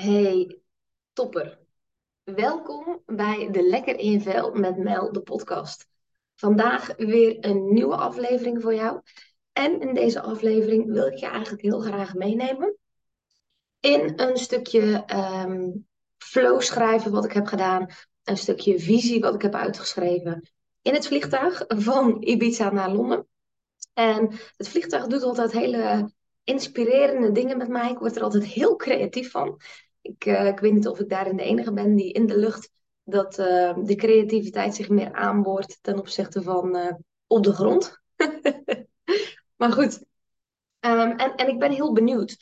Hey, topper. Welkom bij de Lekker in Vel met Mel, de podcast. Vandaag weer een nieuwe aflevering voor jou. En in deze aflevering wil ik je eigenlijk heel graag meenemen in een stukje ehm, flow schrijven wat ik heb gedaan. Een stukje visie wat ik heb uitgeschreven in het vliegtuig van Ibiza naar Londen. En het vliegtuig doet altijd hele inspirerende dingen met mij. Ik word er altijd heel creatief van. Ik, uh, ik weet niet of ik daarin de enige ben die in de lucht dat uh, de creativiteit zich meer aanboort ten opzichte van uh, op de grond. maar goed, um, en, en ik ben heel benieuwd.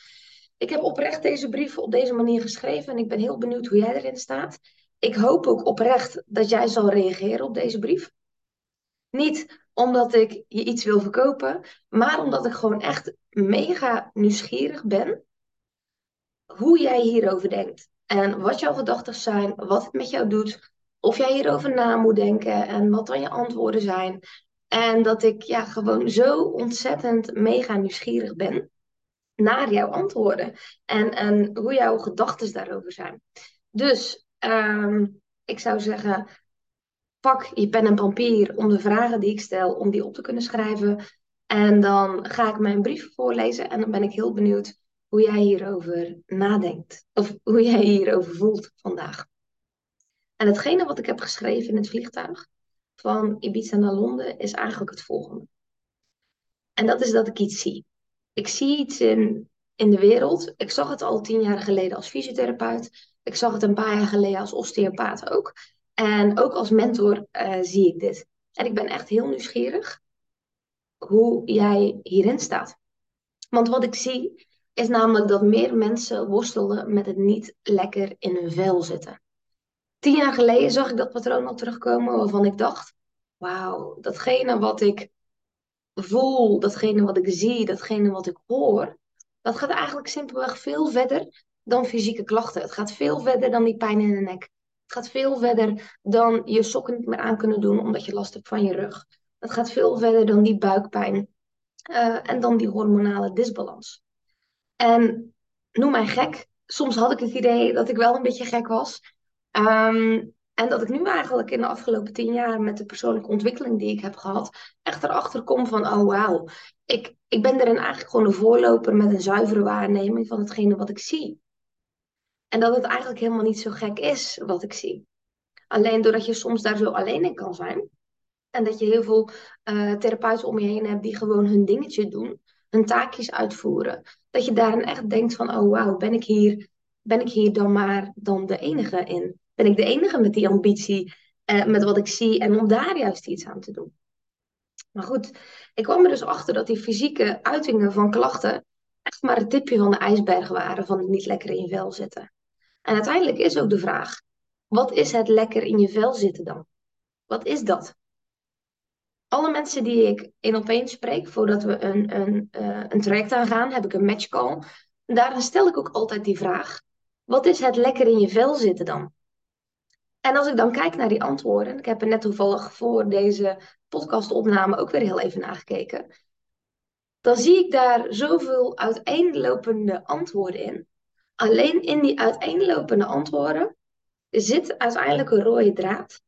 Ik heb oprecht deze brief op deze manier geschreven en ik ben heel benieuwd hoe jij erin staat. Ik hoop ook oprecht dat jij zal reageren op deze brief. Niet omdat ik je iets wil verkopen, maar omdat ik gewoon echt mega nieuwsgierig ben hoe jij hierover denkt. En wat jouw gedachten zijn, wat het met jou doet, of jij hierover na moet denken en wat dan je antwoorden zijn. En dat ik ja, gewoon zo ontzettend mega nieuwsgierig ben naar jouw antwoorden en, en hoe jouw gedachten daarover zijn. Dus um, ik zou zeggen, pak je pen en papier om de vragen die ik stel, om die op te kunnen schrijven. En dan ga ik mijn brief voorlezen en dan ben ik heel benieuwd hoe jij hierover nadenkt. Of hoe jij hierover voelt vandaag. En hetgene wat ik heb geschreven in het vliegtuig van Ibiza naar Londen is eigenlijk het volgende. En dat is dat ik iets zie. Ik zie iets in, in de wereld. Ik zag het al tien jaar geleden als fysiotherapeut. Ik zag het een paar jaar geleden als osteopaat ook. En ook als mentor uh, zie ik dit. En ik ben echt heel nieuwsgierig hoe jij hierin staat. Want wat ik zie is namelijk dat meer mensen worstelen met het niet lekker in hun vel zitten. Tien jaar geleden zag ik dat patroon al terugkomen waarvan ik dacht, wauw, datgene wat ik voel, datgene wat ik zie, datgene wat ik hoor, dat gaat eigenlijk simpelweg veel verder dan fysieke klachten. Het gaat veel verder dan die pijn in de nek. Het gaat veel verder dan je sokken niet meer aan kunnen doen omdat je last hebt van je rug. Het gaat veel verder dan die buikpijn uh, en dan die hormonale disbalans. En noem mij gek. Soms had ik het idee dat ik wel een beetje gek was. Um, en dat ik nu eigenlijk in de afgelopen tien jaar met de persoonlijke ontwikkeling die ik heb gehad, echt erachter kom van, oh wauw, ik, ik ben erin eigenlijk gewoon een voorloper met een zuivere waarneming van hetgene wat ik zie. En dat het eigenlijk helemaal niet zo gek is wat ik zie. Alleen doordat je soms daar zo alleen in kan zijn. En dat je heel veel uh, therapeuten om je heen hebt die gewoon hun dingetje doen. Hun taakjes uitvoeren. Dat je daarin echt denkt van, oh wauw, ben ik hier, ben ik hier dan maar dan de enige in? Ben ik de enige met die ambitie, uh, met wat ik zie en om daar juist iets aan te doen? Maar goed, ik kwam er dus achter dat die fysieke uitingen van klachten echt maar het tipje van de ijsberg waren van het niet lekker in je vel zitten. En uiteindelijk is ook de vraag: wat is het lekker in je vel zitten dan? Wat is dat? Alle mensen die ik in op één spreek voordat we een, een, uh, een traject aangaan, heb ik een match call. Daarin stel ik ook altijd die vraag: wat is het lekker in je vel zitten dan? En als ik dan kijk naar die antwoorden, ik heb er net toevallig voor deze podcastopname ook weer heel even nagekeken, dan zie ik daar zoveel uiteenlopende antwoorden in. Alleen in die uiteenlopende antwoorden zit uiteindelijk een rode draad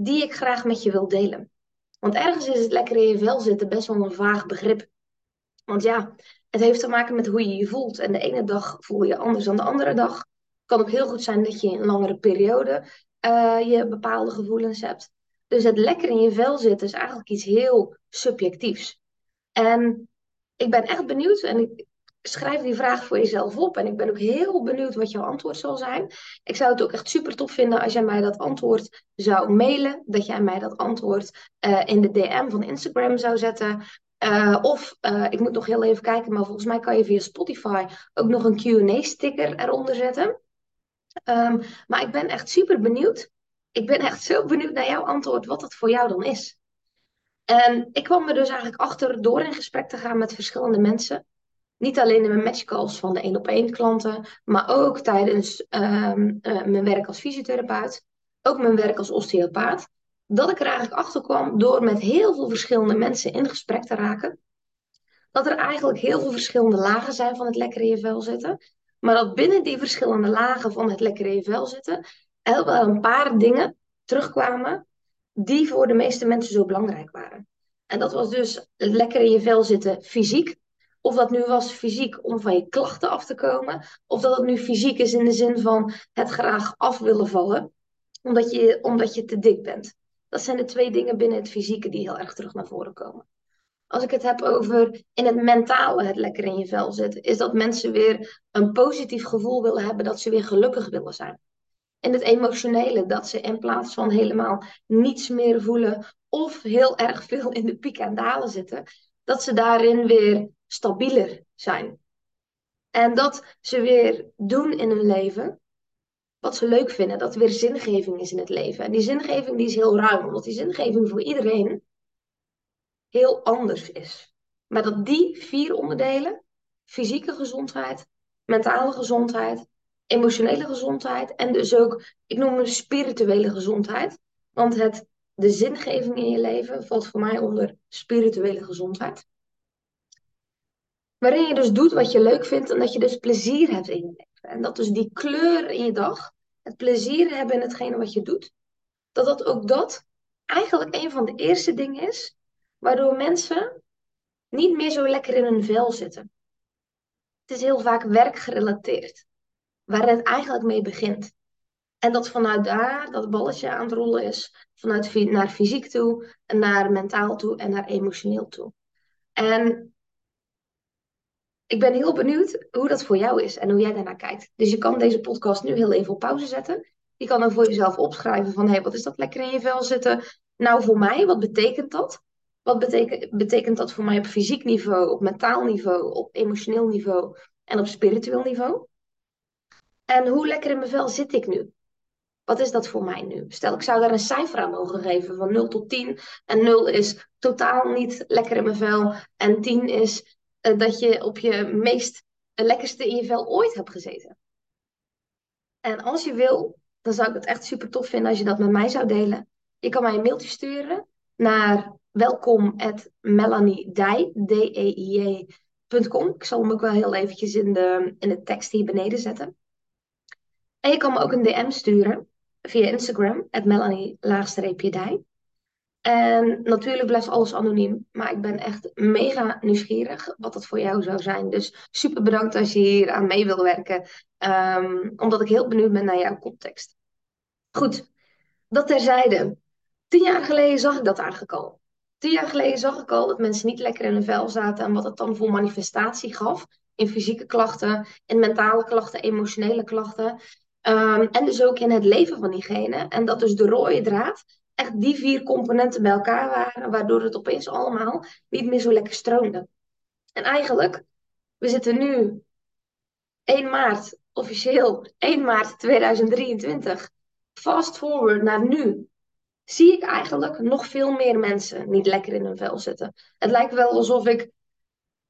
die ik graag met je wil delen. Want ergens is het lekker in je vel zitten best wel een vaag begrip. Want ja, het heeft te maken met hoe je je voelt. En de ene dag voel je anders dan de andere dag. Het kan ook heel goed zijn dat je in een langere periode uh, je bepaalde gevoelens hebt. Dus het lekker in je vel zitten is eigenlijk iets heel subjectiefs. En ik ben echt benieuwd en ik, schrijf die vraag voor jezelf op. En ik ben ook heel benieuwd wat jouw antwoord zal zijn. Ik zou het ook echt super tof vinden als jij mij dat antwoord zou mailen. Dat jij mij dat antwoord uh, in de DM van Instagram zou zetten. Uh, of, uh, ik moet nog heel even kijken, maar volgens mij kan je via Spotify ook nog een QA-sticker eronder zetten. Um, maar ik ben echt super benieuwd. Ik ben echt zo benieuwd naar jouw antwoord, wat dat voor jou dan is. En ik kwam er dus eigenlijk achter door in gesprek te gaan met verschillende mensen. Niet alleen in mijn matchcalls van de één op één klanten, maar ook tijdens um, uh, mijn werk als fysiotherapeut, ook mijn werk als osteopaat. Dat ik er eigenlijk achter kwam door met heel veel verschillende mensen in gesprek te raken. Dat er eigenlijk heel veel verschillende lagen zijn van het lekker in je vel zitten. Maar dat binnen die verschillende lagen van het lekker in je vel zitten, er wel een paar dingen terugkwamen die voor de meeste mensen zo belangrijk waren. En dat was dus lekker in je vel zitten fysiek. Of dat nu was fysiek om van je klachten af te komen. Of dat het nu fysiek is in de zin van het graag af willen vallen. Omdat je, omdat je te dik bent. Dat zijn de twee dingen binnen het fysieke die heel erg terug naar voren komen. Als ik het heb over in het mentale het lekker in je vel zitten, is dat mensen weer een positief gevoel willen hebben dat ze weer gelukkig willen zijn. In het emotionele, dat ze in plaats van helemaal niets meer voelen of heel erg veel in de piek en dalen zitten, dat ze daarin weer stabieler zijn. En dat ze weer doen in hun leven wat ze leuk vinden, dat er weer zingeving is in het leven. En die zingeving die is heel ruim, omdat die zingeving voor iedereen heel anders is. Maar dat die vier onderdelen, fysieke gezondheid, mentale gezondheid, emotionele gezondheid en dus ook, ik noem het spirituele gezondheid. Want het, de zingeving in je leven valt voor mij onder spirituele gezondheid. Waarin je dus doet wat je leuk vindt en dat je dus plezier hebt in je leven. En dat dus die kleur in je dag, het plezier hebben in hetgene wat je doet, dat dat ook dat eigenlijk een van de eerste dingen is waardoor mensen niet meer zo lekker in hun vel zitten. Het is heel vaak werkgerelateerd, waar het eigenlijk mee begint. En dat vanuit daar dat balletje aan het rollen is, vanuit naar fysiek toe, naar mentaal toe en naar emotioneel toe. En ik ben heel benieuwd hoe dat voor jou is en hoe jij daarnaar kijkt. Dus je kan deze podcast nu heel even op pauze zetten. Je kan dan voor jezelf opschrijven van, hé, hey, wat is dat lekker in je vel zitten? Nou, voor mij, wat betekent dat? Wat betekent, betekent dat voor mij op fysiek niveau, op mentaal niveau, op emotioneel niveau en op spiritueel niveau? En hoe lekker in mijn vel zit ik nu? Wat is dat voor mij nu? Stel, ik zou daar een cijfer aan mogen geven van 0 tot 10. En 0 is totaal niet lekker in mijn vel. En 10 is uh, dat je op je meest uh, lekkerste in je vel ooit hebt gezeten. En als je wil, dan zou ik het echt super tof vinden als je dat met mij zou delen. Je kan mij een mailtje sturen naar welkom at melaniedij.com. Ik zal hem ook wel heel eventjes in de, in de tekst hier beneden zetten. En je kan me ook een DM sturen via Instagram, at melanie-dij. En natuurlijk blijft alles anoniem, maar ik ben echt mega nieuwsgierig wat dat voor jou zou zijn. Dus super bedankt als je hier aan mee wil werken, um, omdat ik heel benieuwd ben naar jouw context. Goed, dat terzijde. Tien jaar geleden zag ik dat eigenlijk al. Tien jaar geleden zag ik al dat mensen niet lekker in hun vel zaten en wat het dan voor manifestatie gaf. In fysieke klachten, in mentale klachten, emotionele klachten. Um, en dus ook in het leven van diegene. En dat dus de rode draad echt die vier componenten bij elkaar waren, waardoor het opeens allemaal niet meer zo lekker stroomde. En eigenlijk, we zitten nu 1 maart, officieel 1 maart 2023. Fast forward naar nu zie ik eigenlijk nog veel meer mensen niet lekker in hun vel zitten. Het lijkt wel alsof ik,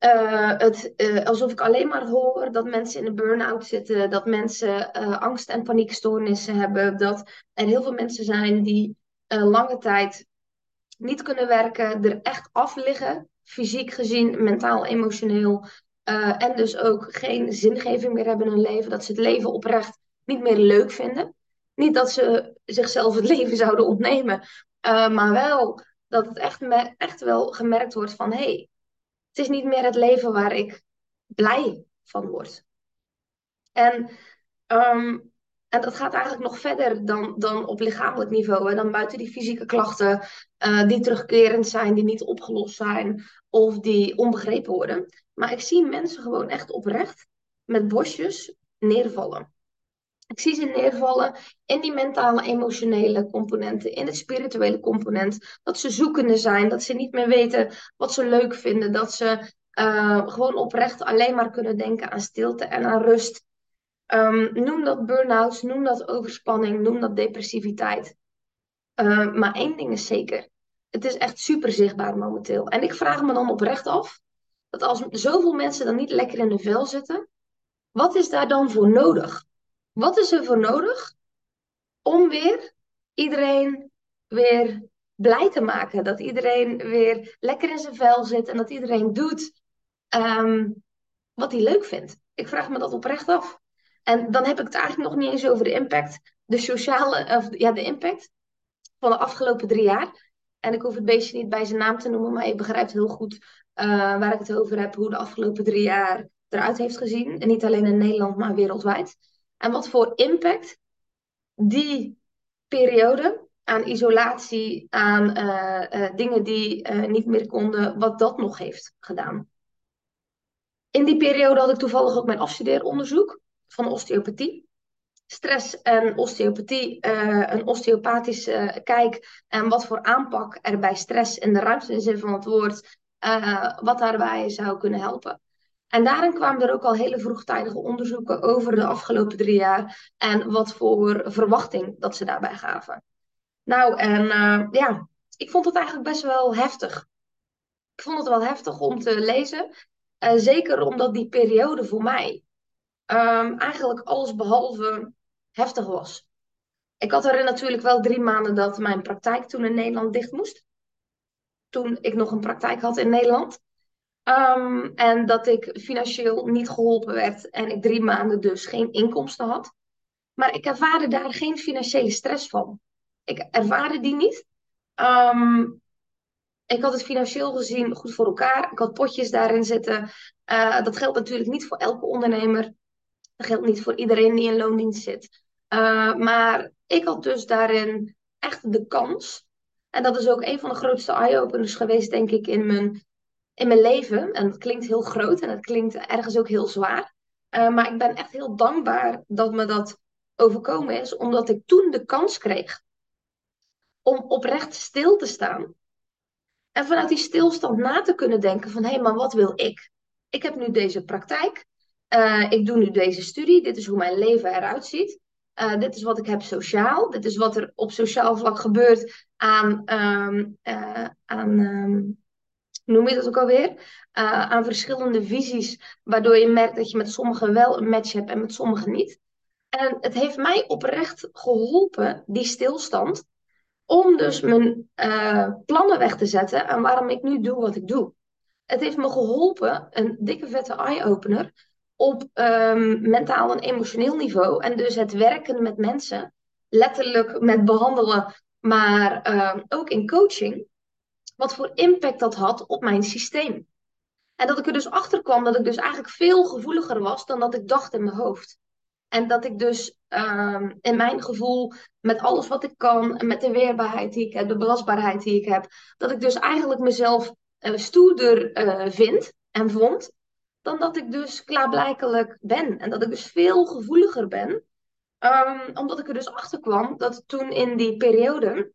uh, het, uh, alsof ik alleen maar hoor dat mensen in een burn-out zitten, dat mensen uh, angst- en paniekstoornissen hebben, dat er heel veel mensen zijn die lange tijd niet kunnen werken, er echt af liggen, fysiek gezien, mentaal, emotioneel. en dus ook geen zingeving meer hebben in hun leven, dat ze het leven oprecht niet meer leuk vinden. Niet dat ze zichzelf het leven zouden ontnemen, maar wel dat het echt, echt wel gemerkt wordt van hé, hey, het is niet meer het leven waar ik blij van word. En, um, en dat gaat eigenlijk nog verder dan, dan op lichamelijk niveau. En dan buiten die fysieke klachten uh, die terugkerend zijn, die niet opgelost zijn of die onbegrepen worden. Maar ik zie mensen gewoon echt oprecht met bosjes neervallen. Ik zie ze neervallen in die mentale, emotionele componenten, in het spirituele component. Dat ze zoekende zijn, dat ze niet meer weten wat ze leuk vinden. Dat ze uh, gewoon oprecht alleen maar kunnen denken aan stilte en aan rust. Um, noem dat burn-outs, noem dat overspanning, noem dat depressiviteit. Uh, maar één ding is zeker. Het is echt super zichtbaar momenteel. En ik vraag me dan oprecht af, dat als zoveel mensen dan niet lekker in de vel zitten, wat is daar dan voor nodig? Wat is er voor nodig om weer iedereen weer blij te maken? Dat iedereen weer lekker in zijn vel zit en dat iedereen doet um, wat hij leuk vindt. Ik vraag me dat oprecht af. En dan heb ik het eigenlijk nog niet eens over de impact, de sociale, of ja, de impact van de afgelopen drie jaar. En ik hoef het beestje niet bij zijn naam te noemen, maar je begrijpt heel goed uh, waar ik het over heb, hoe de afgelopen drie jaar eruit heeft gezien. En niet alleen in Nederland, maar wereldwijd. En wat voor impact die periode aan isolatie, aan uh, uh, dingen die niet meer konden, wat dat nog heeft gedaan. In die periode had ik toevallig ook mijn afstudeeronderzoek van osteopathie stress en osteopathie, een osteopathische kijk en wat voor aanpak er bij stress in de ruimste zin van het woord, wat daarbij zou kunnen helpen. En daarin kwamen er ook al hele vroegtijdige onderzoeken over de afgelopen drie jaar en wat voor verwachting dat ze daarbij gaven. Nou, en uh, ja, ik vond het eigenlijk best wel heftig. Ik vond het wel heftig om te lezen. zeker omdat die periode voor mij um, eigenlijk alles behalve heftig was. Ik had er natuurlijk wel drie maanden dat mijn praktijk toen in Nederland dicht moest. Toen ik nog een praktijk had in Nederland. Um, en dat ik financieel niet geholpen werd en ik drie maanden dus geen inkomsten had. Maar ik ervaarde daar geen financiële stress van. Ik ervaarde die niet. Um, ik had het financieel gezien goed voor elkaar. Ik had potjes daarin zitten. Uh, dat geldt natuurlijk niet voor elke ondernemer. Dat geldt niet voor iedereen die in loondienst zit. Uh, maar ik had dus daarin echt de kans. En dat is ook een van de grootste eye-openers geweest, denk ik, in mijn, in mijn leven. En het klinkt heel groot en het klinkt ergens ook heel zwaar. Uh, maar ik ben echt heel dankbaar dat me dat overkomen is, omdat ik toen de kans kreeg om oprecht stil te staan. En vanuit die stilstand na te kunnen denken van, hé, hey, maar wat wil ik? Ik heb nu deze praktijk. Uh, ik doe nu deze studie. Dit is hoe mijn leven eruit ziet. Uh, dit is wat ik heb sociaal. Dit is wat er op sociaal vlak gebeurt aan, uh, aan um, noem je dat ook alweer? Uh, aan verschillende visies, waardoor je merkt dat je met sommigen wel een match hebt en met sommigen niet. En het heeft mij oprecht geholpen, die stilstand, om dus mijn plannen weg te zetten en waarom ik nu doe wat ik doe. Het heeft me geholpen, een dikke vette eye-opener, op um, mentaal en emotioneel niveau. En dus het werken met mensen, letterlijk met behandelen, maar uh, ook in coaching, wat voor impact dat had op mijn systeem. En dat ik er dus achter kwam dat ik dus eigenlijk veel gevoeliger was dan dat ik dacht in mijn hoofd. En dat ik dus um, in mijn gevoel, met alles wat ik kan, met de weerbaarheid die ik heb, de belastbaarheid die ik heb, dat ik dus eigenlijk mezelf uh, stoerder uh, vind en vond dan dat ik dus klaarblijkelijk ben. En dat ik dus veel gevoeliger ben. Um, omdat ik er dus achter kwam dat toen in die periode,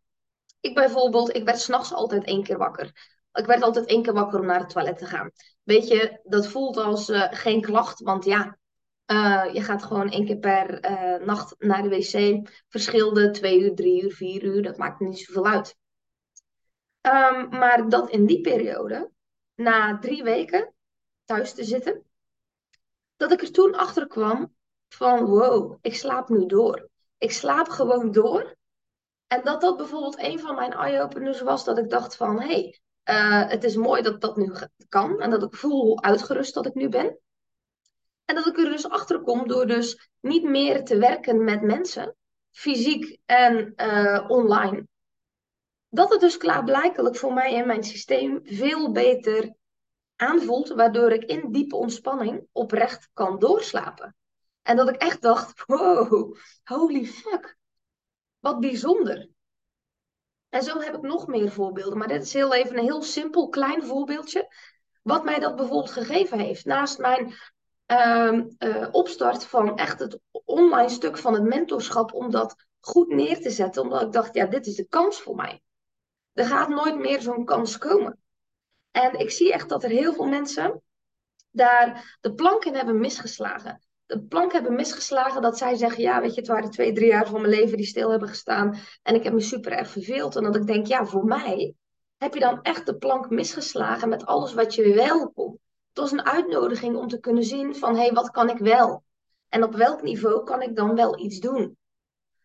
ik bijvoorbeeld, ik werd s'nachts altijd één keer wakker. Ik werd altijd één keer wakker om naar het toilet te gaan. Weet je, dat voelt als uh, geen klacht, want ja, uh, je gaat gewoon één keer per uh, nacht naar de wc. Verschilde twee uur, drie uur, vier uur, dat maakt niet zoveel uit. Um, maar dat in die periode, na drie weken, thuis te zitten. Dat ik er toen achter kwam van wow, ik slaap nu door. Ik slaap gewoon door. En dat dat bijvoorbeeld een van mijn eye-openers was, dat ik dacht van hé, hey, uh, het is mooi dat dat nu kan. En dat ik voel hoe uitgerust dat ik nu ben. En dat ik er dus achter kom door dus niet meer te werken met mensen, fysiek en uh, online. Dat het dus klaarblijkelijk voor mij in mijn systeem veel beter aanvoelt, waardoor ik in diepe ontspanning oprecht kan doorslapen. En dat ik echt dacht, wow, holy fuck, wat bijzonder. En zo heb ik nog meer voorbeelden, maar dit is heel even een heel simpel klein voorbeeldje, wat mij dat bijvoorbeeld gegeven heeft. Naast mijn uh, uh, opstart van echt het online stuk van het mentorschap, om dat goed neer te zetten, omdat ik dacht, ja, dit is de kans voor mij. Er gaat nooit meer zo'n kans komen. En ik zie echt dat er heel veel mensen daar de plank in hebben misgeslagen. De plank hebben misgeslagen dat zij zeggen, ja, weet je, het waren twee, drie jaar van mijn leven die stil hebben gestaan. En ik heb me super erg verveeld. En dat ik denk, ja, voor mij heb je dan echt de plank misgeslagen met alles wat je wel kon. Het was een uitnodiging om te kunnen zien van, hé, hey, wat kan ik wel? En op welk niveau kan ik dan wel iets doen?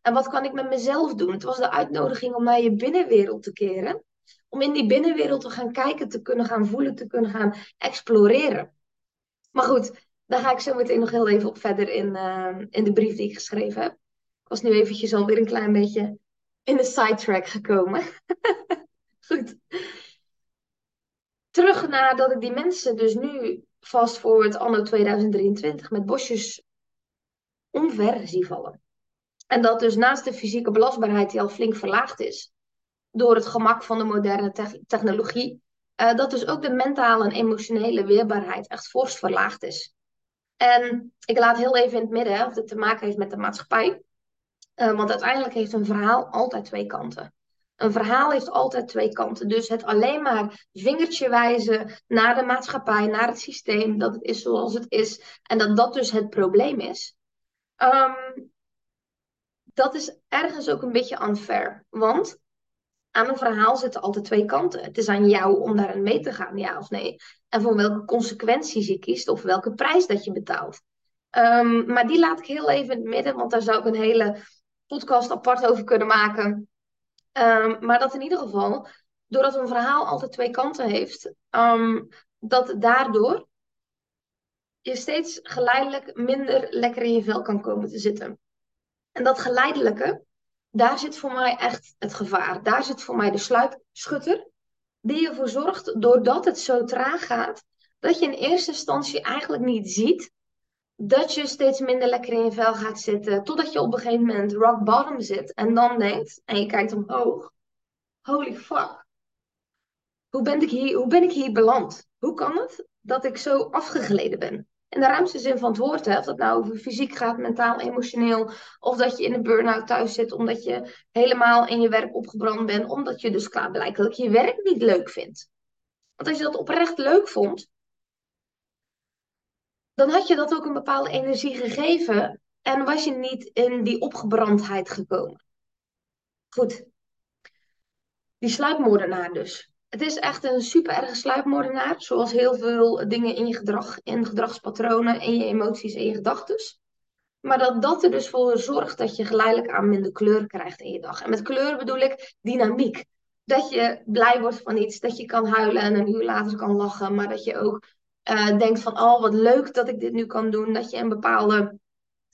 En wat kan ik met mezelf doen? Het was de uitnodiging om naar je binnenwereld te keren om in die binnenwereld te gaan kijken, te kunnen gaan voelen, te kunnen gaan exploreren. Maar goed, Daar ga ik zo meteen nog heel even op verder in, uh, in de brief die ik geschreven heb. Ik was nu eventjes alweer een klein beetje in de sidetrack gekomen. Goed. Terug naar dat ik die mensen dus nu vast voor het anno 2023 met bosjes omver zie vallen. En dat dus naast de fysieke belastbaarheid die al flink verlaagd is, door het gemak van de moderne technologie, uh, dat dus ook de mentale en emotionele weerbaarheid echt forst verlaagd is. En ik laat heel even in het midden of het te maken heeft met de maatschappij. Uh, want uiteindelijk heeft een verhaal altijd twee kanten. Een verhaal heeft altijd twee kanten. Dus het alleen maar vingertje wijzen naar de maatschappij, naar het systeem, dat het is zoals het is en dat dat dus het probleem is. Um, dat is ergens ook een beetje unfair. Want aan een verhaal zitten altijd twee kanten. Het is aan jou om daarin mee te gaan, ja of nee. En voor welke consequenties je kiest of welke prijs dat je betaalt. Um, maar die laat ik heel even in het midden, want daar zou ik een hele podcast apart over kunnen maken. Um, maar dat in ieder geval, doordat een verhaal altijd twee kanten heeft, um, dat daardoor je steeds geleidelijk minder lekker in je vel kan komen te zitten. En dat geleidelijke, daar zit voor mij echt het gevaar. Daar zit voor mij de sluipschutter, die ervoor zorgt, doordat het zo traag gaat, dat je in eerste instantie eigenlijk niet ziet dat je steeds minder lekker in je vel gaat zitten, totdat je op een gegeven moment rock bottom zit en dan denkt, en je kijkt omhoog, holy fuck, hoe ben ik hier, hoe ben ik hier beland? Hoe kan het dat ik zo afgegleden ben? In de ruimste zin van het woord, hè? of dat nou over fysiek gaat, mentaal, emotioneel, of dat je in een burn-out thuis zit omdat je helemaal in je werk opgebrand bent, omdat je dus klaarblijkelijk je werk niet leuk vindt. Want als je dat oprecht leuk vond, dan had je dat ook een bepaalde energie gegeven en was je niet in die opgebrandheid gekomen. Goed. Die sluipmoordenaar dus. Het is echt een super erge sluipmoordenaar, zoals heel veel dingen in je gedrag, in gedragspatronen, in je emoties en je gedachten. Maar dat dat er dus voor zorgt dat je geleidelijk aan minder kleur krijgt in je dag. En met kleur bedoel ik dynamiek. Dat je blij wordt van iets, dat je kan huilen en een uur later kan lachen, maar dat je ook uh, denkt van, oh wat leuk dat ik dit nu kan doen. Dat je een bepaalde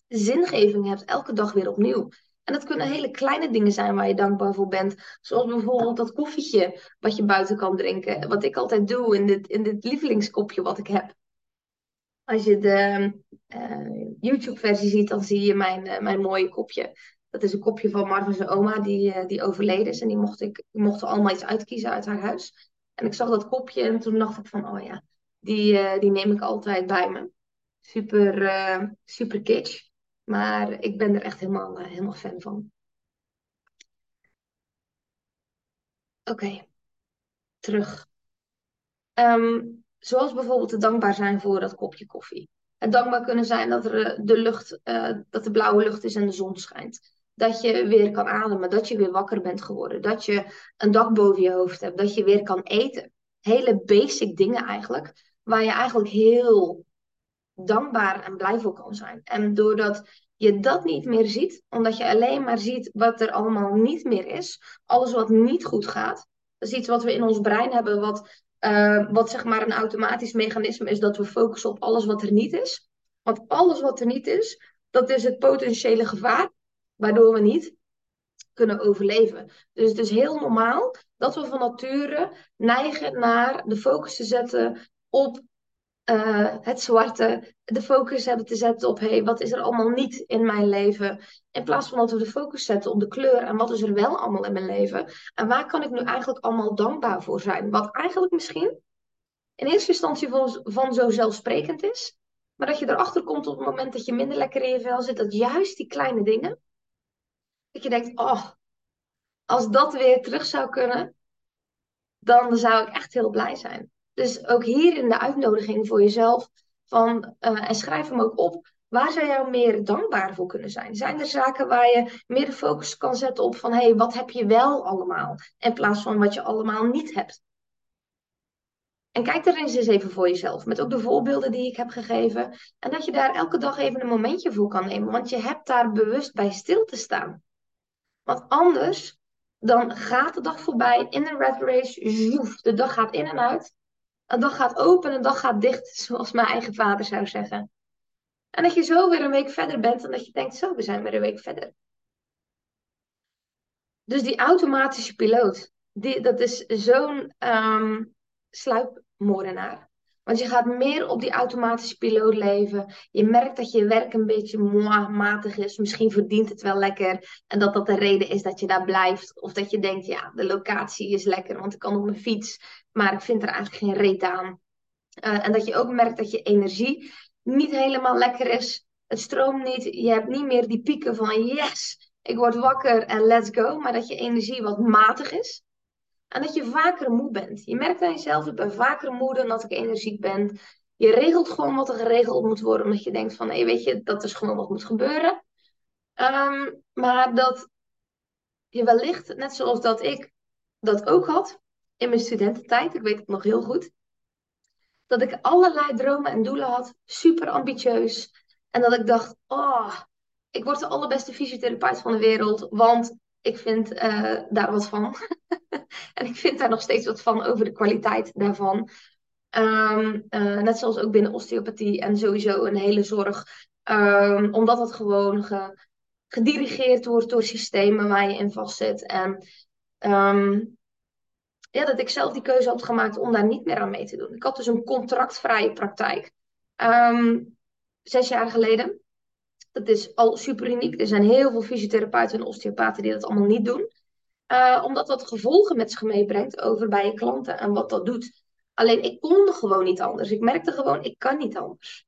zingeving hebt, elke dag weer opnieuw. En dat kunnen hele kleine dingen zijn waar je dankbaar voor bent. Zoals bijvoorbeeld dat koffietje wat je buiten kan drinken. Wat ik altijd doe in dit, in dit lievelingskopje wat ik heb. Als je de uh, YouTube-versie ziet, dan zie je mijn, uh, mijn mooie kopje. Dat is een kopje van Marvin's oma, die, uh, die overleden is. En die mocht, ik, die mocht allemaal iets uitkiezen uit haar huis. En ik zag dat kopje en toen dacht ik van, oh ja, die, die neem ik altijd bij me. Super, super kitsch. Maar ik ben er echt helemaal, helemaal fan van. Oké, terug. Ehm, zoals bijvoorbeeld het dankbaar zijn voor dat kopje koffie. Het dankbaar kunnen zijn dat er de lucht, uh, dat de blauwe lucht is en de zon schijnt. Dat je weer kan ademen, dat je weer wakker bent geworden. Dat je een dak boven je hoofd hebt, dat je weer kan eten. Hele basic dingen eigenlijk, waar je eigenlijk heel dankbaar en blij voor kan zijn. En doordat je dat niet meer ziet, omdat je alleen maar ziet wat er allemaal niet meer is, alles wat niet goed gaat. Dat is iets wat we in ons brein hebben, wat, uh, wat zeg maar een automatisch mechanisme is, dat we focussen op alles wat er niet is. Want alles wat er niet is, dat is het potentiële gevaar, waardoor we niet kunnen overleven. Dus het is heel normaal dat we van nature neigen naar de focus te zetten op uh, het zwarte, de focus hebben te zetten op hey, wat is er allemaal niet in mijn leven. In plaats van dat we de focus zetten op de kleur en wat is er wel allemaal in mijn leven. En waar kan ik nu eigenlijk allemaal dankbaar voor zijn. Wat eigenlijk misschien in eerste instantie van, van zo zelfsprekend is. Maar dat je erachter komt op het moment dat je minder lekker in je vel zit. Dat juist die kleine dingen. Dat je denkt, oh, als dat weer terug zou kunnen. Dan zou ik echt heel blij zijn. Dus ook hierin de uitnodiging voor jezelf. Van, uh, en schrijf hem ook op. Waar zou jou meer dankbaar voor kunnen zijn? Zijn er zaken waar je meer de focus kan zetten op van hé, hey, wat heb je wel allemaal? In plaats van wat je allemaal niet hebt. En kijk er eens eens even voor jezelf. Met ook de voorbeelden die ik heb gegeven. En dat je daar elke dag even een momentje voor kan nemen. Want je hebt daar bewust bij stil te staan. Want anders dan gaat de dag voorbij in een red race. Zoef, de dag gaat in en uit. Een dag gaat open, een dag gaat dicht, zoals mijn eigen vader zou zeggen. En dat je zo weer een week verder bent en dat je denkt, zo, we zijn weer een week verder. Dus die automatische piloot, die, dat is zo'n um, sluipmoordenaar. Want je gaat meer op die automatische piloot leven. Je merkt dat je werk een beetje matig is. Misschien verdient het wel lekker. En dat dat de reden is dat je daar blijft. Of dat je denkt, ja, de locatie is lekker, want ik kan op mijn fiets. Maar ik vind er eigenlijk geen reet aan. Uh, en dat je ook merkt dat je energie niet helemaal lekker is. Het stroomt niet. Je hebt niet meer die pieken van yes, ik word wakker en let's go. Maar dat je energie wat matig is. En dat je vaker moe bent. Je merkt aan jezelf, ik ben vaker moe dan dat ik energiek ben. Je regelt gewoon wat er geregeld moet worden. Omdat je denkt van, weet je, dat is gewoon wat moet gebeuren. Um, maar dat je wellicht, net zoals dat ik dat ook had in mijn studententijd. Ik weet het nog heel goed. Dat ik allerlei dromen en doelen had. Super ambitieus. En dat ik dacht, oh, ik word de allerbeste fysiotherapeut van de wereld. Want ik vind uh, daar wat van. en ik vind daar nog steeds wat van over de kwaliteit daarvan. Um, uh, net zoals ook binnen osteopathie en sowieso een hele zorg. Um, omdat het gewoon ge, gedirigeerd wordt door systemen waar je in vastzit. En um, ja, dat ik zelf die keuze had gemaakt om daar niet meer aan mee te doen. Ik had dus een contractvrije praktijk. zes jaar geleden. Dat is al super uniek. Er zijn heel veel fysiotherapeuten en osteopaten die dat allemaal niet doen. Uh, omdat dat gevolgen met zich meebrengt over bij je klanten en wat dat doet. Alleen ik kon gewoon niet anders. Ik merkte gewoon, ik kan niet anders.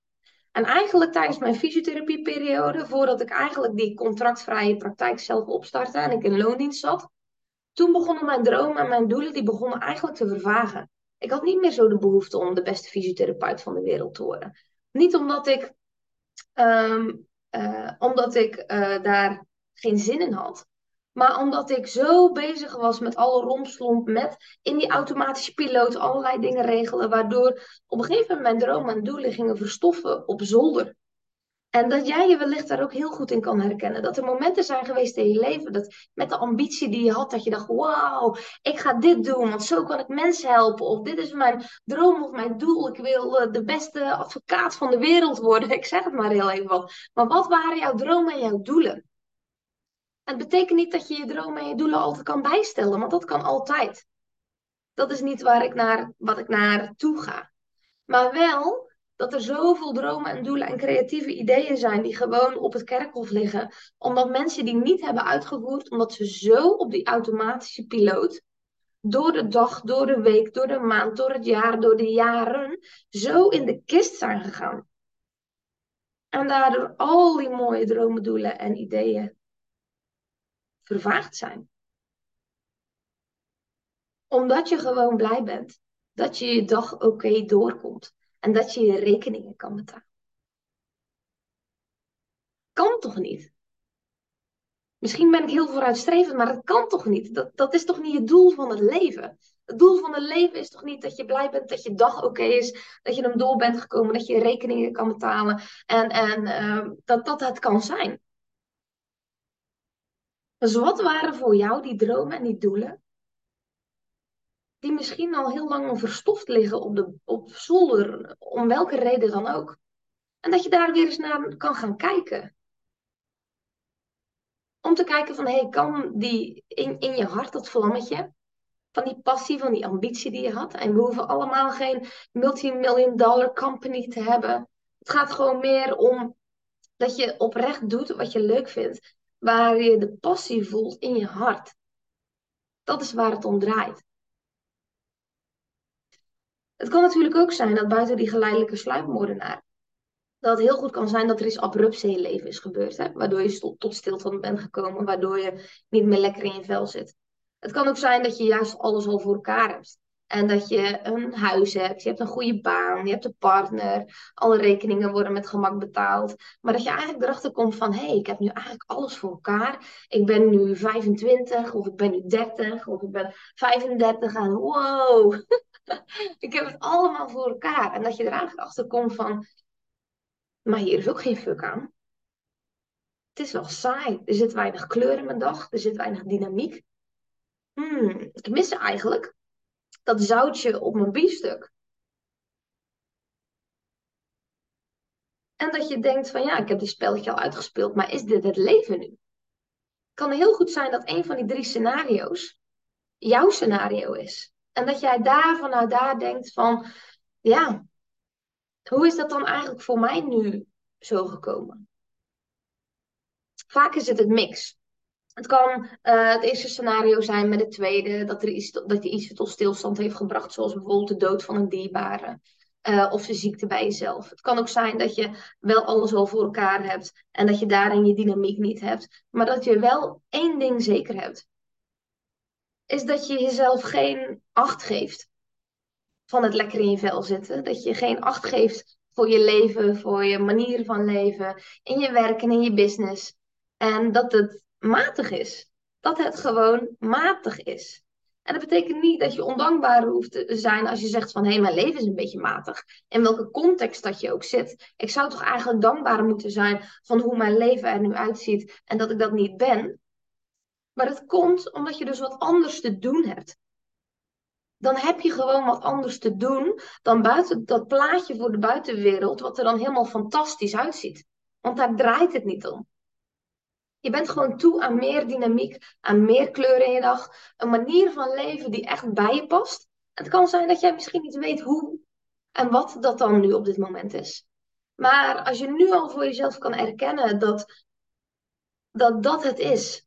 En eigenlijk tijdens mijn fysiotherapieperiode, voordat ik eigenlijk die contractvrije praktijk zelf opstartte en ik in loondienst zat, toen begonnen mijn dromen en mijn doelen, die begonnen eigenlijk te vervagen. Ik had niet meer zo de behoefte om de beste fysiotherapeut van de wereld te worden. Niet omdat ik, um, uh, omdat ik uh, daar geen zin in had. Maar omdat ik zo bezig was met alle romslomp, met in die automatische piloot allerlei dingen regelen, waardoor op een gegeven moment mijn dromen en doelen gingen verstoffen op zolder. En dat jij je wellicht daar ook heel goed in kan herkennen. Dat er momenten zijn geweest in je leven, dat met de ambitie die je had, dat je dacht, wauw, ik ga dit doen, want zo kan ik mensen helpen. Of dit is mijn droom of mijn doel, ik wil eh, de beste advocaat van de wereld worden. Ik zeg het maar heel even wat. Maar wat waren jouw dromen en jouw doelen? Het betekent niet dat je je dromen en je doelen altijd kan bijstellen, want dat kan altijd. Dat is niet waar ik naar, wat ik naar toe ga. Maar wel dat er zoveel dromen en doelen en creatieve ideeën zijn die gewoon op het kerkhof liggen, omdat mensen die niet hebben uitgevoerd, omdat ze zo op die automatische piloot door de dag, door de week, door de maand, door het jaar, door de jaren, zo in de kist zijn gegaan. En daardoor al die mooie dromen, doelen en ideeën vervaagd zijn. Omdat je gewoon blij bent dat je je dag oké doorkomt en dat je je rekeningen kan betalen. Kan toch niet? Misschien ben ik heel vooruitstrevend, maar dat kan toch niet? Dat, dat is toch niet het doel van het leven? Het doel van het leven is toch niet dat je blij bent dat je dag oké is, dat je hem door bent gekomen, dat je je rekeningen kan betalen en, en uh, dat dat het kan zijn. Dus wat waren voor jou die dromen en die doelen? Die misschien al heel lang verstoft liggen op, de, op zolder, om welke reden dan ook. En dat je daar weer eens naar kan gaan kijken. Om te kijken van, hey, kan die in, in je hart, dat vlammetje, van die passie, van die ambitie die je had. En we hoeven allemaal geen multimillion dollar company te hebben. Het gaat gewoon meer om dat je oprecht doet wat je leuk vindt waar je de passie voelt in je hart. Dat is waar het om draait. Het kan natuurlijk ook zijn dat buiten die geleidelijke sluipmoordenaar, dat het heel goed kan zijn dat er iets abrupts in je leven is gebeurd, hè? waardoor je tot, stilstand bent gekomen, waardoor je niet meer lekker in je vel zit. Het kan ook zijn dat je juist alles al voor elkaar hebt. En dat je een huis hebt, je hebt een goede baan, je hebt een partner, alle rekeningen worden met gemak betaald. Maar dat je eigenlijk erachter komt van, hé, hey, ik heb nu eigenlijk alles voor elkaar. Ik ben nu 25 of ik ben nu 30 of ik ben 35 en wow, ik heb het allemaal voor elkaar. En dat je er eigenlijk achter komt van, maar hier is ook geen fuck aan. Het is wel saai. Er zit weinig kleur in mijn dag, er zit weinig dynamiek. Hmm, ik mis eigenlijk dat zoutje op mijn biefstuk. En dat je denkt van ja, ik heb dit spelletje al uitgespeeld, maar is dit het leven nu? Kan heel goed zijn dat een van die drie scenario's jouw scenario is. En dat jij daar vanuit daar denkt van ja, hoe is dat dan eigenlijk voor mij nu zo gekomen? Vaak is het het mix. Het kan uh, het eerste scenario zijn met het tweede, dat, er iets, dat je iets tot stilstand heeft gebracht, zoals bijvoorbeeld de dood van een dierbare. Uh, of de ziekte bij jezelf. Het kan ook zijn dat je wel alles al voor elkaar hebt en dat je daarin je dynamiek niet hebt, maar dat je wel één ding zeker hebt. Is dat je jezelf geen acht geeft van het lekker in je vel zitten. Dat je geen acht geeft voor je leven, voor je manier van leven, in je werk en in je business. En dat het matig is. Dat het gewoon matig is. En dat betekent niet dat je ondankbaar hoeft te zijn als je zegt van hé, hey, mijn leven is een beetje matig. In welke context dat je ook zit. Ik zou toch eigenlijk dankbaar moeten zijn van hoe mijn leven er nu uitziet en dat ik dat niet ben. Maar het komt omdat je dus wat anders te doen hebt. Dan heb je gewoon wat anders te doen dan buiten dat plaatje voor de buitenwereld, wat er dan helemaal fantastisch uitziet. Want daar draait het niet om. Je bent gewoon toe aan meer dynamiek, aan meer kleur in je dag. Een manier van leven die echt bij je past. Het kan zijn dat jij misschien niet weet hoe en wat dat dan nu op dit moment is. Maar als je nu al voor jezelf kan erkennen dat dat, dat het is.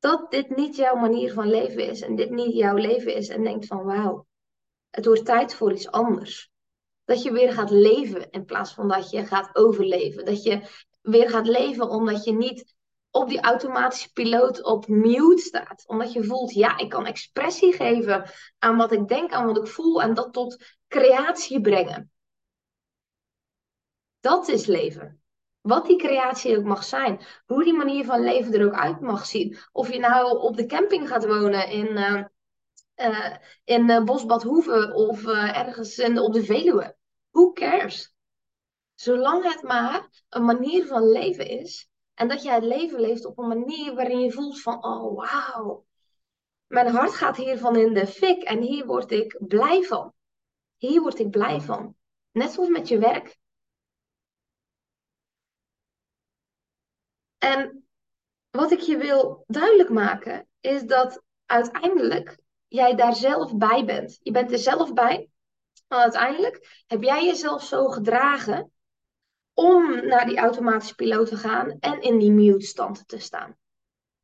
Dat dit niet jouw manier van leven is en dit niet jouw leven is. En denkt van wauw, het wordt tijd voor iets anders. Dat je weer gaat leven in plaats van dat je gaat overleven. Dat je weer gaat leven omdat je niet op die automatische piloot op mute staat. Omdat je voelt, ja, ik kan expressie geven aan wat ik denk, aan wat ik voel en dat tot creatie brengen. Dat is leven. Wat die creatie ook mag zijn. Hoe die manier van leven er ook uit mag zien. Of je nou op de camping gaat wonen in, uh, uh, in uh, Bosbad Hoeven of ergens in, op de Veluwe. Who cares? Zolang het maar een manier van leven is. En dat jij het leven leeft op een manier waarin je voelt van, oh wauw. Mijn hart gaat hiervan in de fik en hier word ik blij van. Hier word ik blij van. Net zoals met je werk. En wat ik je wil duidelijk maken, is dat uiteindelijk jij daar zelf bij bent. Je bent er zelf bij. Maar uiteindelijk heb jij jezelf zo gedragen om naar die automatische piloot te gaan en in die mute stand te staan.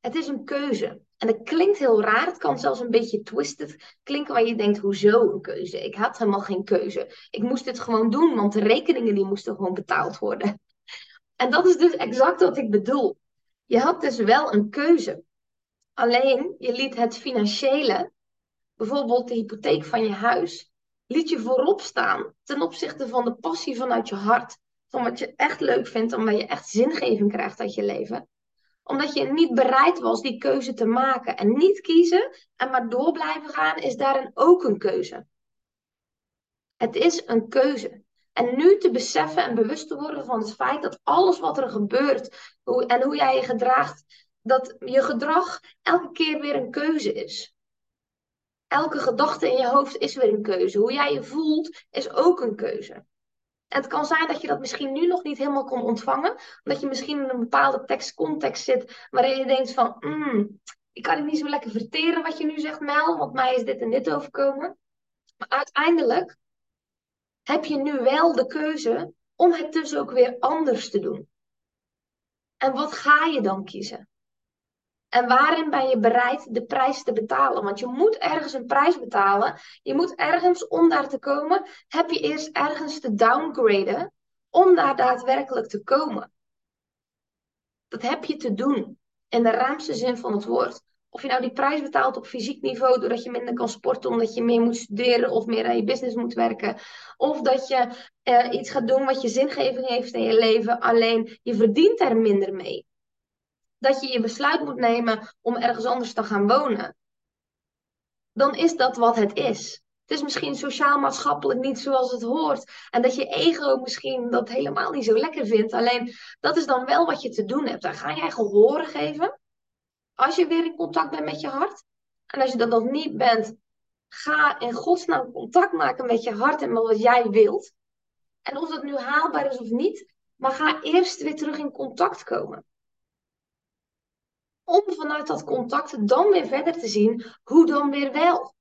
Het is een keuze. En dat klinkt heel raar. Het kan zelfs een beetje twisted klinken waar je denkt, hoezo een keuze? Ik had helemaal geen keuze. Ik moest dit gewoon doen, want de rekeningen die moesten gewoon betaald worden. En dat is dus exact wat ik bedoel. Je had dus wel een keuze. Alleen, je liet het financiële, bijvoorbeeld de hypotheek van je huis, liet je voorop staan ten opzichte van de passie vanuit je hart van wat je echt leuk vindt, omdat je echt zingeving krijgt uit je leven. Omdat je niet bereid was die keuze te maken. En niet kiezen en maar door blijven gaan is daarin ook een keuze. Het is een keuze. En nu te beseffen en bewust te worden van het feit dat alles wat er gebeurt hoe, en hoe jij je gedraagt, dat je gedrag elke keer weer een keuze is. Elke gedachte in je hoofd is weer een keuze. Hoe jij je voelt is ook een keuze. Het kan zijn dat je dat misschien nu nog niet helemaal kon ontvangen. Omdat je misschien in een bepaalde tekstcontext zit waarin je denkt van... Mm, ik kan het niet zo lekker verteren wat je nu zegt, Mel. Want mij is dit en dit overkomen. Maar uiteindelijk heb je nu wel de keuze om het dus ook weer anders te doen. En wat ga je dan kiezen? En waarin ben je bereid de prijs te betalen? Want je moet ergens een prijs betalen. Je moet ergens, om daar te komen, heb je eerst ergens te downgraden om daar daadwerkelijk te komen. Dat heb je te doen, in de ruimste zin van het woord. Of je nou die prijs betaalt op fysiek niveau, doordat je minder kan sporten, omdat je meer moet studeren of meer aan je business moet werken. Of dat je uh, iets gaat doen wat je zingeving heeft in je leven, alleen je verdient er minder mee dat je je besluit moet nemen om ergens anders te gaan wonen, dan is dat wat het is. Het is misschien sociaal-maatschappelijk niet zoals het hoort. En dat je ego misschien dat helemaal niet zo lekker vindt. Alleen dat is dan wel wat je te doen hebt. Daar ga jij gehoren geven. Als je weer in contact bent met je hart. En als je dat nog niet bent, ga in godsnaam contact maken met je hart en met wat jij wilt. En of dat nu haalbaar is of niet, maar ga eerst weer terug in contact komen. Om vanuit dat contact dan weer verder te zien, hoe dan weer wel.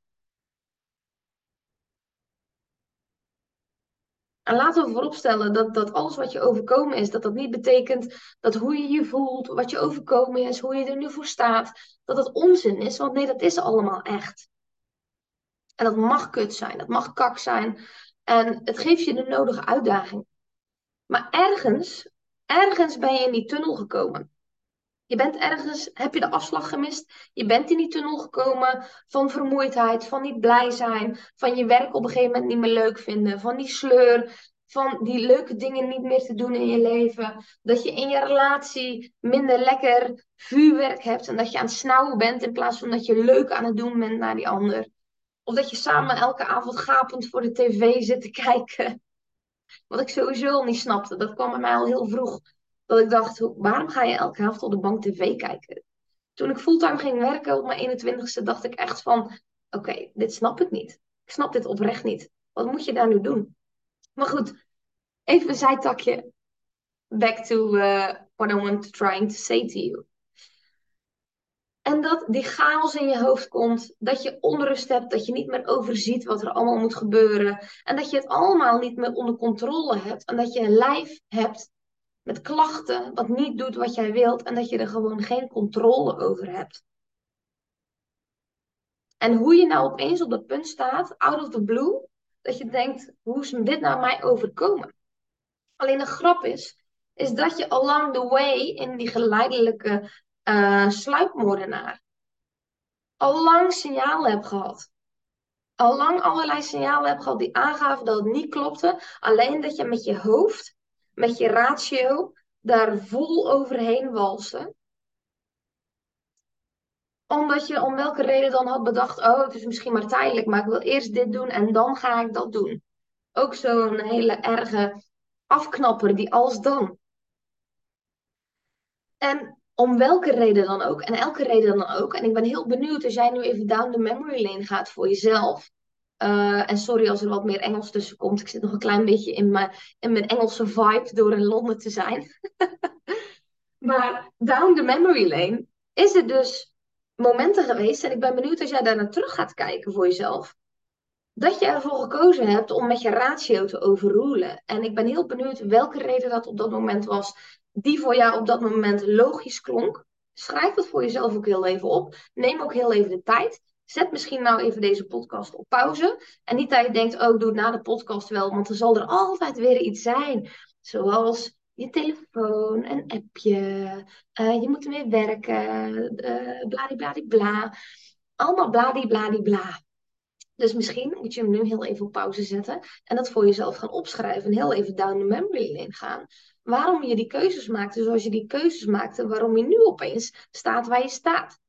En laten we vooropstellen dat, dat alles wat je overkomen is, dat dat niet betekent dat hoe je je voelt, wat je overkomen is, hoe je er nu voor staat, dat dat onzin is. Want nee, dat is allemaal echt. En dat mag kut zijn, dat mag kak zijn. En het geeft je de nodige uitdaging. Maar ergens, ergens ben je in die tunnel gekomen. Je bent ergens, heb je de afslag gemist? Je bent in die tunnel gekomen van vermoeidheid, van niet blij zijn, van je werk op een gegeven moment niet meer leuk vinden, van die sleur, van die leuke dingen niet meer te doen in je leven. Dat je in je relatie minder lekker vuurwerk hebt en dat je aan het snauwen bent in plaats van dat je leuk aan het doen bent naar die ander. Of dat je samen elke avond gapend voor de tv zit te kijken. Wat ik sowieso al niet snapte. Dat kwam bij mij al heel vroeg. Dat ik dacht, waarom ga je elke avond op de bank tv kijken? Toen ik fulltime ging werken op mijn 21ste, dacht ik echt van... Oké, dit snap ik niet. Ik snap dit oprecht niet. Wat moet je daar nu doen? Maar goed, even een zijtakje. Back to uh, what I want trying to say to you. En dat die chaos in je hoofd komt, dat je onrust hebt, dat je niet meer overziet wat er allemaal moet gebeuren. En dat je het allemaal niet meer onder controle hebt. En dat je een lijf hebt met klachten, wat niet doet wat jij wilt. En dat je er gewoon geen controle over hebt. En hoe je nou opeens op dat punt staat, out of the blue, dat je denkt, hoe is dit nou mij overkomen? Alleen de grap is, is dat je along the way in die geleidelijke uh, sluipmoordenaar al lang signalen heb gehad. Al lang allerlei signalen heb gehad die aangaven dat het niet klopte. Alleen dat je met je hoofd, met je ratio, daar vol overheen walste. Omdat je om welke reden dan had bedacht, oh het is misschien maar tijdelijk, maar ik wil eerst dit doen en dan ga ik dat doen. Ook zo'n hele erge afknapper, die als dan. En om welke reden dan ook. En elke reden dan ook. En ik ben heel benieuwd als jij nu even down the memory lane gaat voor jezelf. Uh, en sorry als er wat meer Engels tussen komt. Ik zit nog een klein beetje in mijn, in mijn Engelse vibe door in Londen te zijn. maar down the memory lane is er dus momenten geweest. En ik ben benieuwd als jij daar naar terug gaat kijken voor jezelf. Dat je ervoor gekozen hebt om met je ratio te overrulen. En ik ben heel benieuwd welke reden dat op dat moment was die voor jou op dat moment logisch klonk. Schrijf het voor jezelf ook heel even op. Neem ook heel even de tijd. Zet misschien nou even deze podcast op pauze. En niet dat je denkt, oh, ik doe het na de podcast wel. Want er zal er altijd weer iets zijn. Zoals je telefoon, een appje. Uh, je moet ermee werken. Uh, bladibladibla. Allemaal bladibladibla. Dus misschien moet je hem nu heel even op pauze zetten. En dat voor jezelf gaan opschrijven. En heel even down the memory lane gaan waarom je die keuzes maakte zoals je die keuzes maakte, waarom je nu opeens staat waar je staat.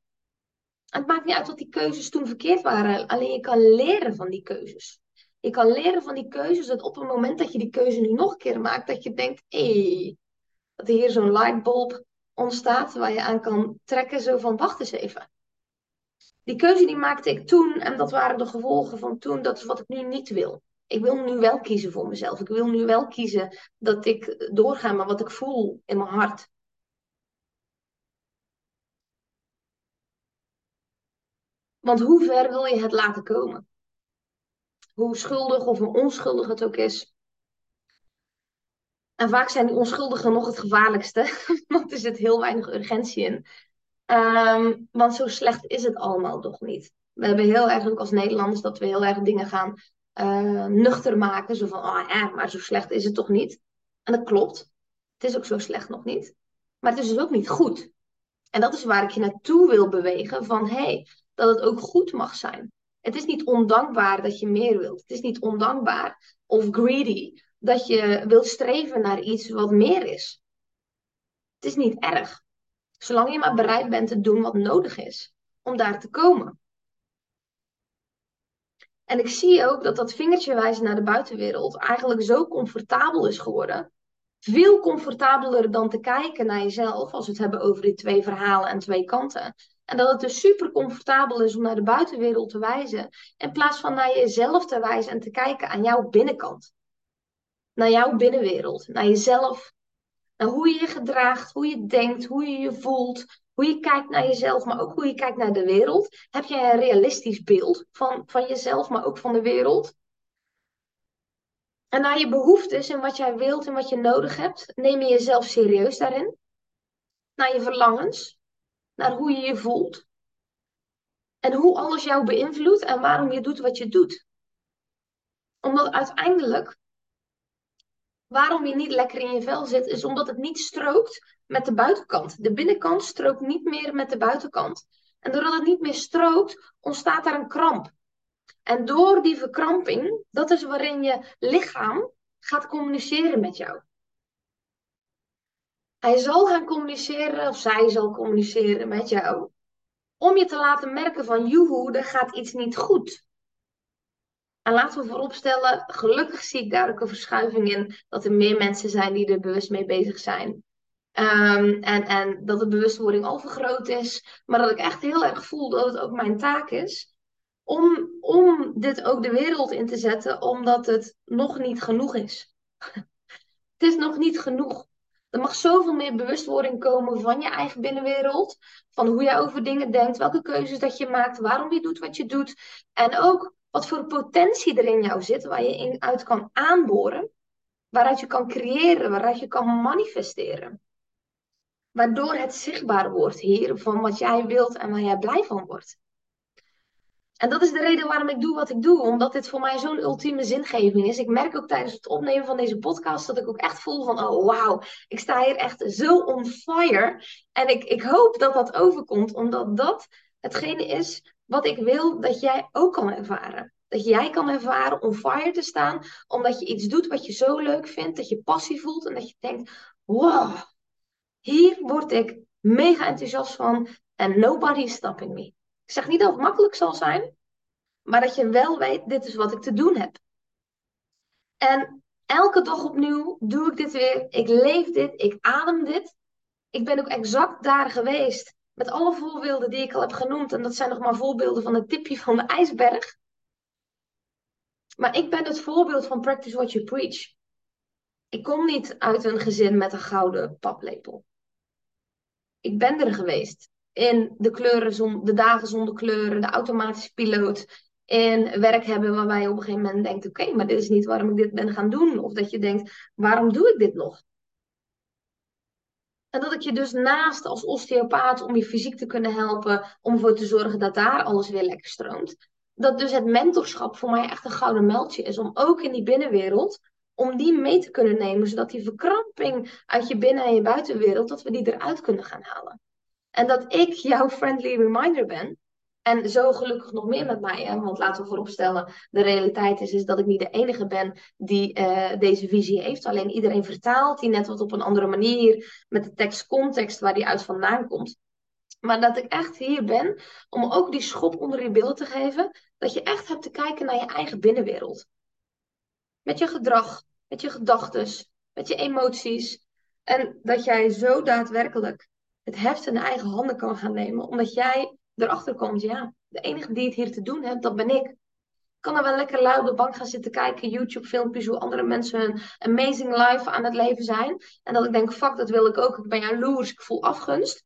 Het maakt niet uit wat die keuzes toen verkeerd waren, alleen je kan leren van die keuzes. Je kan leren van die keuzes dat op het moment dat je die keuze nu nog een keer maakt, dat je denkt, hé, hey, dat hier zo'n lightbulb ontstaat waar je aan kan trekken, zo van, wacht eens even. Die keuze die maakte ik toen en dat waren de gevolgen van toen, dat is wat ik nu niet wil ik wil nu wel kiezen voor mezelf. Ik wil nu wel kiezen dat ik doorga met wat ik voel in mijn hart. Want hoe ver wil je het laten komen? Hoe schuldig of onschuldig het ook is. En vaak zijn die onschuldigen nog het gevaarlijkste, want er zit heel weinig urgentie in. Ehm, want zo slecht is het allemaal toch niet. We hebben heel erg ook als Nederlanders dat we heel erg dingen gaan uh, nuchter maken. Zo van, oh ja, maar zo slecht is het toch niet? En dat klopt. Het is ook zo slecht nog niet. Maar het is dus ook niet goed. En dat is waar ik je naartoe wil bewegen. Van, hé, hey, dat het ook goed mag zijn. Het is niet ondankbaar dat je meer wilt. Het is niet ondankbaar of greedy dat je wilt streven naar iets wat meer is. Het is niet erg. Zolang je maar bereid bent te doen wat nodig is om daar te komen. En ik zie ook dat dat vingertje wijzen naar de buitenwereld eigenlijk zo comfortabel is geworden. Veel comfortabeler dan te kijken naar jezelf als we het hebben over die twee verhalen en twee kanten. En dat het dus super comfortabel is om naar de buitenwereld te wijzen, in plaats van naar jezelf te wijzen en te kijken aan jouw binnenkant. naar jouw binnenwereld, naar jezelf, naar hoe je je gedraagt, hoe je denkt, hoe je je voelt, hoe je kijkt naar jezelf, maar ook hoe je kijkt naar de wereld. Heb jij een realistisch beeld van, van jezelf, maar ook van de wereld? En naar je behoeftes en wat jij wilt en wat je nodig hebt, neem je jezelf serieus daarin. Naar je verlangens, naar hoe je je voelt. En hoe alles jou beïnvloedt en waarom je doet wat je doet. Omdat uiteindelijk, waarom je niet lekker in je vel zit, is omdat het niet strookt met de buitenkant. De binnenkant strookt niet meer met de buitenkant. En doordat het niet meer strookt, ontstaat er een kramp. En door die verkramping, dat is waarin je lichaam gaat communiceren met jou. Hij zal gaan communiceren, of zij zal communiceren met jou, om je te laten merken van, joehoe, er gaat iets niet goed. En laten we vooropstellen, gelukkig zie ik daar ook een verschuiving in, dat er meer mensen zijn die er bewust mee bezig zijn. Ehm, en, en dat de bewustwording al vergroot is, maar dat ik echt heel erg voel dat het ook mijn taak is om, om dit ook de wereld in te zetten, omdat het nog niet genoeg is. het is nog niet genoeg. Er mag zoveel meer bewustwording komen van je eigen binnenwereld, van hoe jij over dingen denkt, welke keuzes dat je maakt, waarom je doet wat je doet en ook wat voor potentie er in jou zit, waar je in uit kan aanboren, waaruit je kan creëren, waaruit je kan manifesteren. Waardoor het zichtbaar wordt hier van wat jij wilt en waar jij blij van wordt. En dat is de reden waarom ik doe wat ik doe, omdat dit voor mij zo'n ultieme zingeving is. Ik merk ook tijdens het opnemen van deze podcast dat ik ook echt voel van, oh wauw, ik sta hier echt zo on fire. En ik, ik hoop dat dat overkomt, omdat dat hetgene is wat ik wil dat jij ook kan ervaren. Dat jij kan ervaren on fire te staan, omdat je iets doet wat je zo leuk vindt, dat je passie voelt en dat je denkt, wow, hier word ik mega enthousiast van en nobody is stopping me. Ik zeg niet dat het makkelijk zal zijn, maar dat je wel weet, dit is wat ik te doen heb. En elke dag opnieuw doe ik dit weer. Ik leef dit, ik adem dit. Ik ben ook exact daar geweest met alle voorbeelden die ik al heb genoemd. En dat zijn nog maar voorbeelden van het tipje van de ijsberg. Maar ik ben het voorbeeld van practice what you preach. Ik kom niet uit een gezin met een gouden paplepel. Ik ben er geweest in de, kleuren de dagen zonder kleuren, de automatische piloot. In werk hebben waarbij je op een gegeven moment denkt: oké, maar dit is niet waarom ik dit ben gaan doen. Of dat je denkt: waarom doe ik dit nog? En dat ik je dus naast als osteopaat om je fysiek te kunnen helpen, om ervoor te zorgen dat daar alles weer lekker stroomt. Dat dus het mentorschap voor mij echt een gouden meldje is om ook in die binnenwereld, om die mee te kunnen nemen, zodat die verkramping uit je binnen- en je buitenwereld, dat we die eruit kunnen gaan halen. En dat ik jouw friendly reminder ben. En zo gelukkig nog meer met mij. Want laten we vooropstellen, de realiteit is, is dat ik niet de enige ben die uh, deze visie heeft. Alleen iedereen vertaalt die net wat op een andere manier. Met de tekstcontext waar die uit vandaan komt. Maar dat ik echt hier ben om ook die schop onder je beeld te geven. Dat je echt hebt te kijken naar je eigen binnenwereld. Met je gedrag, met je gedachten, met je emoties. En dat jij zo daadwerkelijk het heft in eigen handen kan gaan nemen. Omdat jij erachter komt, ja, de enige die het hier te doen heeft, dat ben ik. Ik kan er wel lekker lui op de bank gaan zitten kijken, YouTube-filmpjes, hoe andere mensen hun amazing life aan het leven zijn. En dat ik denk, fuck, dat wil ik ook. Ik ben jaloers, ik voel afgunst.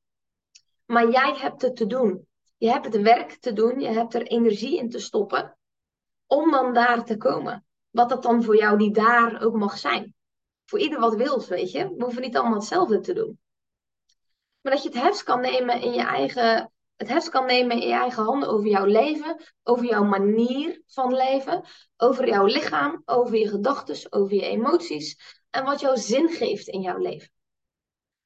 Maar jij hebt het te doen. Je hebt het werk te doen, je hebt er energie in te stoppen om dan daar te komen. Wat dat dan voor jou die daar ook mag zijn. Voor ieder wat wil, weet je. We hoeven niet allemaal hetzelfde te doen. Maar dat je het heft kan nemen in je eigen, het heft kan nemen in je eigen handen over jouw leven, over jouw manier van leven, over jouw lichaam, over je gedachten, over je emoties en wat jouw zin geeft in jouw leven.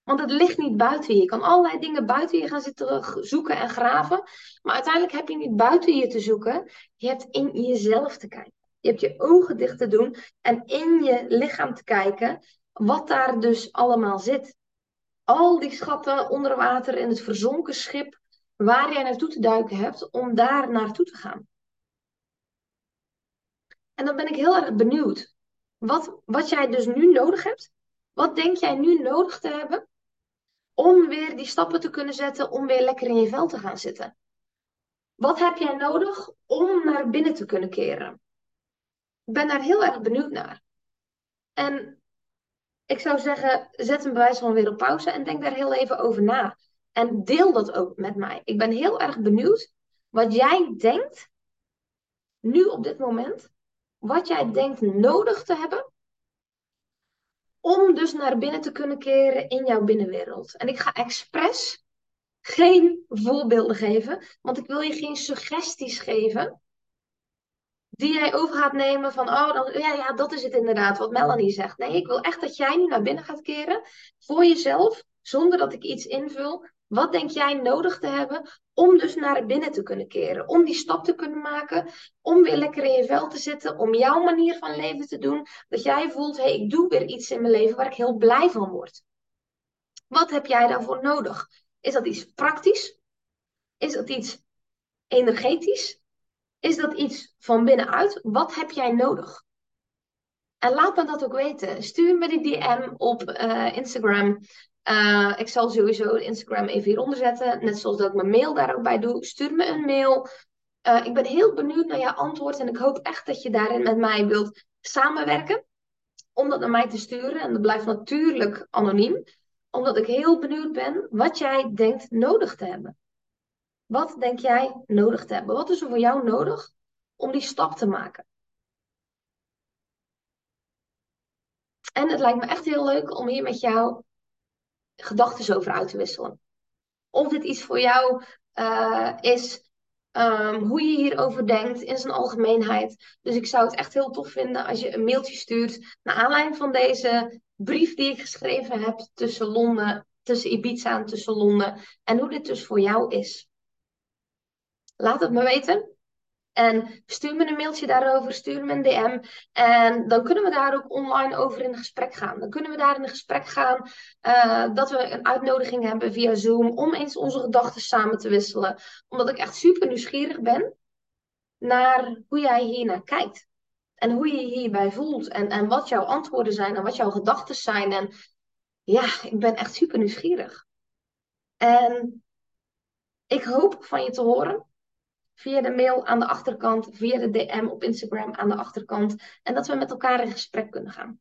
Want het ligt niet buiten je. Je kan allerlei dingen buiten je gaan zitten zoeken en graven. Maar uiteindelijk heb je niet buiten je te zoeken. Je hebt in jezelf te kijken. Je hebt je ogen dicht te doen en in je lichaam te kijken wat daar dus allemaal zit al die schatten onder water in het verzonken schip waar jij naartoe te duiken hebt, om daar naartoe te gaan. En dan ben ik heel erg benieuwd. Wat, wat jij dus nu nodig hebt. Wat denk jij nu nodig te hebben om weer die stappen te kunnen zetten, om weer lekker in je vel te gaan zitten? Wat heb jij nodig om naar binnen te kunnen keren? Ik ben daar heel erg benieuwd naar. En ik zou zeggen, zet een bewijs van weer op pauze en denk daar heel even over na. En deel dat ook met mij. Ik ben heel erg benieuwd wat jij denkt, nu op dit moment, wat jij denkt nodig te hebben om dus naar binnen te kunnen keren in jouw binnenwereld. En ik ga expres geen voorbeelden geven, want ik wil je geen suggesties geven die jij over gaat nemen van, oh, dan, ja, ja, dat is het inderdaad wat Melanie zegt. Nee, ik wil echt dat jij nu naar binnen gaat keren voor jezelf, zonder dat ik iets invul. Wat denk jij nodig te hebben om dus naar binnen te kunnen keren? Om die stap te kunnen maken, om weer lekker in je vel te zitten, om jouw manier van leven te doen. Dat jij voelt, hé, hey, ik doe weer iets in mijn leven waar ik heel blij van word. Wat heb jij daarvoor nodig? Is dat iets praktisch? Is dat iets energetisch? Is dat iets van binnenuit? Wat heb jij nodig? En laat me dat ook weten. Stuur me die DM op uh, Instagram. Uh, ik zal sowieso Instagram even hieronder zetten. Net zoals dat ik mijn mail daar ook bij doe. Stuur me een mail. Uh, ik ben heel benieuwd naar jouw antwoord. En ik hoop echt dat je daarin met mij wilt samenwerken. Om dat naar mij te sturen. En dat blijft natuurlijk anoniem. Omdat ik heel benieuwd ben wat jij denkt nodig te hebben. Wat denk jij nodig te hebben? Wat is er voor jou nodig om die stap te maken? En het lijkt me echt heel leuk om hier met jou gedachten over uit te wisselen. Of dit iets voor jou uh, is, um, hoe je hierover denkt in zijn algemeenheid. Dus ik zou het echt heel tof vinden als je een mailtje stuurt naar aanleiding van deze brief die ik geschreven heb tussen Londen, tussen Ibiza en tussen Londen. En hoe dit dus voor jou is. Laat het me weten. En stuur me een mailtje daarover, stuur me een DM. En dan kunnen we daar ook online over in gesprek gaan. Dan kunnen we daar in gesprek gaan uh, dat we een uitnodiging hebben via Zoom om eens onze gedachten samen te wisselen. Omdat ik echt super nieuwsgierig ben naar hoe jij hier naar kijkt. En hoe je je hierbij voelt. En, en wat jouw antwoorden zijn en wat jouw gedachten zijn. En ja, ik ben echt super nieuwsgierig. En ik hoop van je te horen via de mail aan de achterkant, via de DM op Instagram aan de achterkant. En dat we met elkaar in gesprek kunnen gaan.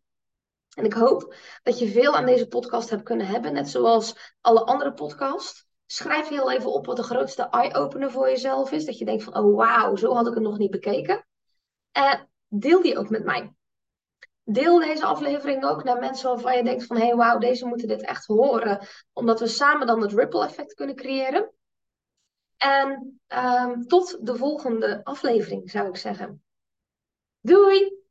En ik hoop dat je veel aan deze podcast hebt kunnen hebben, net zoals alle andere podcasts. Schrijf heel even op wat de grootste eye-opener voor jezelf is. Dat je denkt van, oh wauw, zo had ik het nog niet bekeken. En deel die ook met mij. Deel deze aflevering ook naar mensen waarvan je denkt van, hey, wauw, deze moeten dit echt horen. Omdat we samen dan het ripple effect kunnen creëren. En um, tot de volgende aflevering, zou ik zeggen. Doei!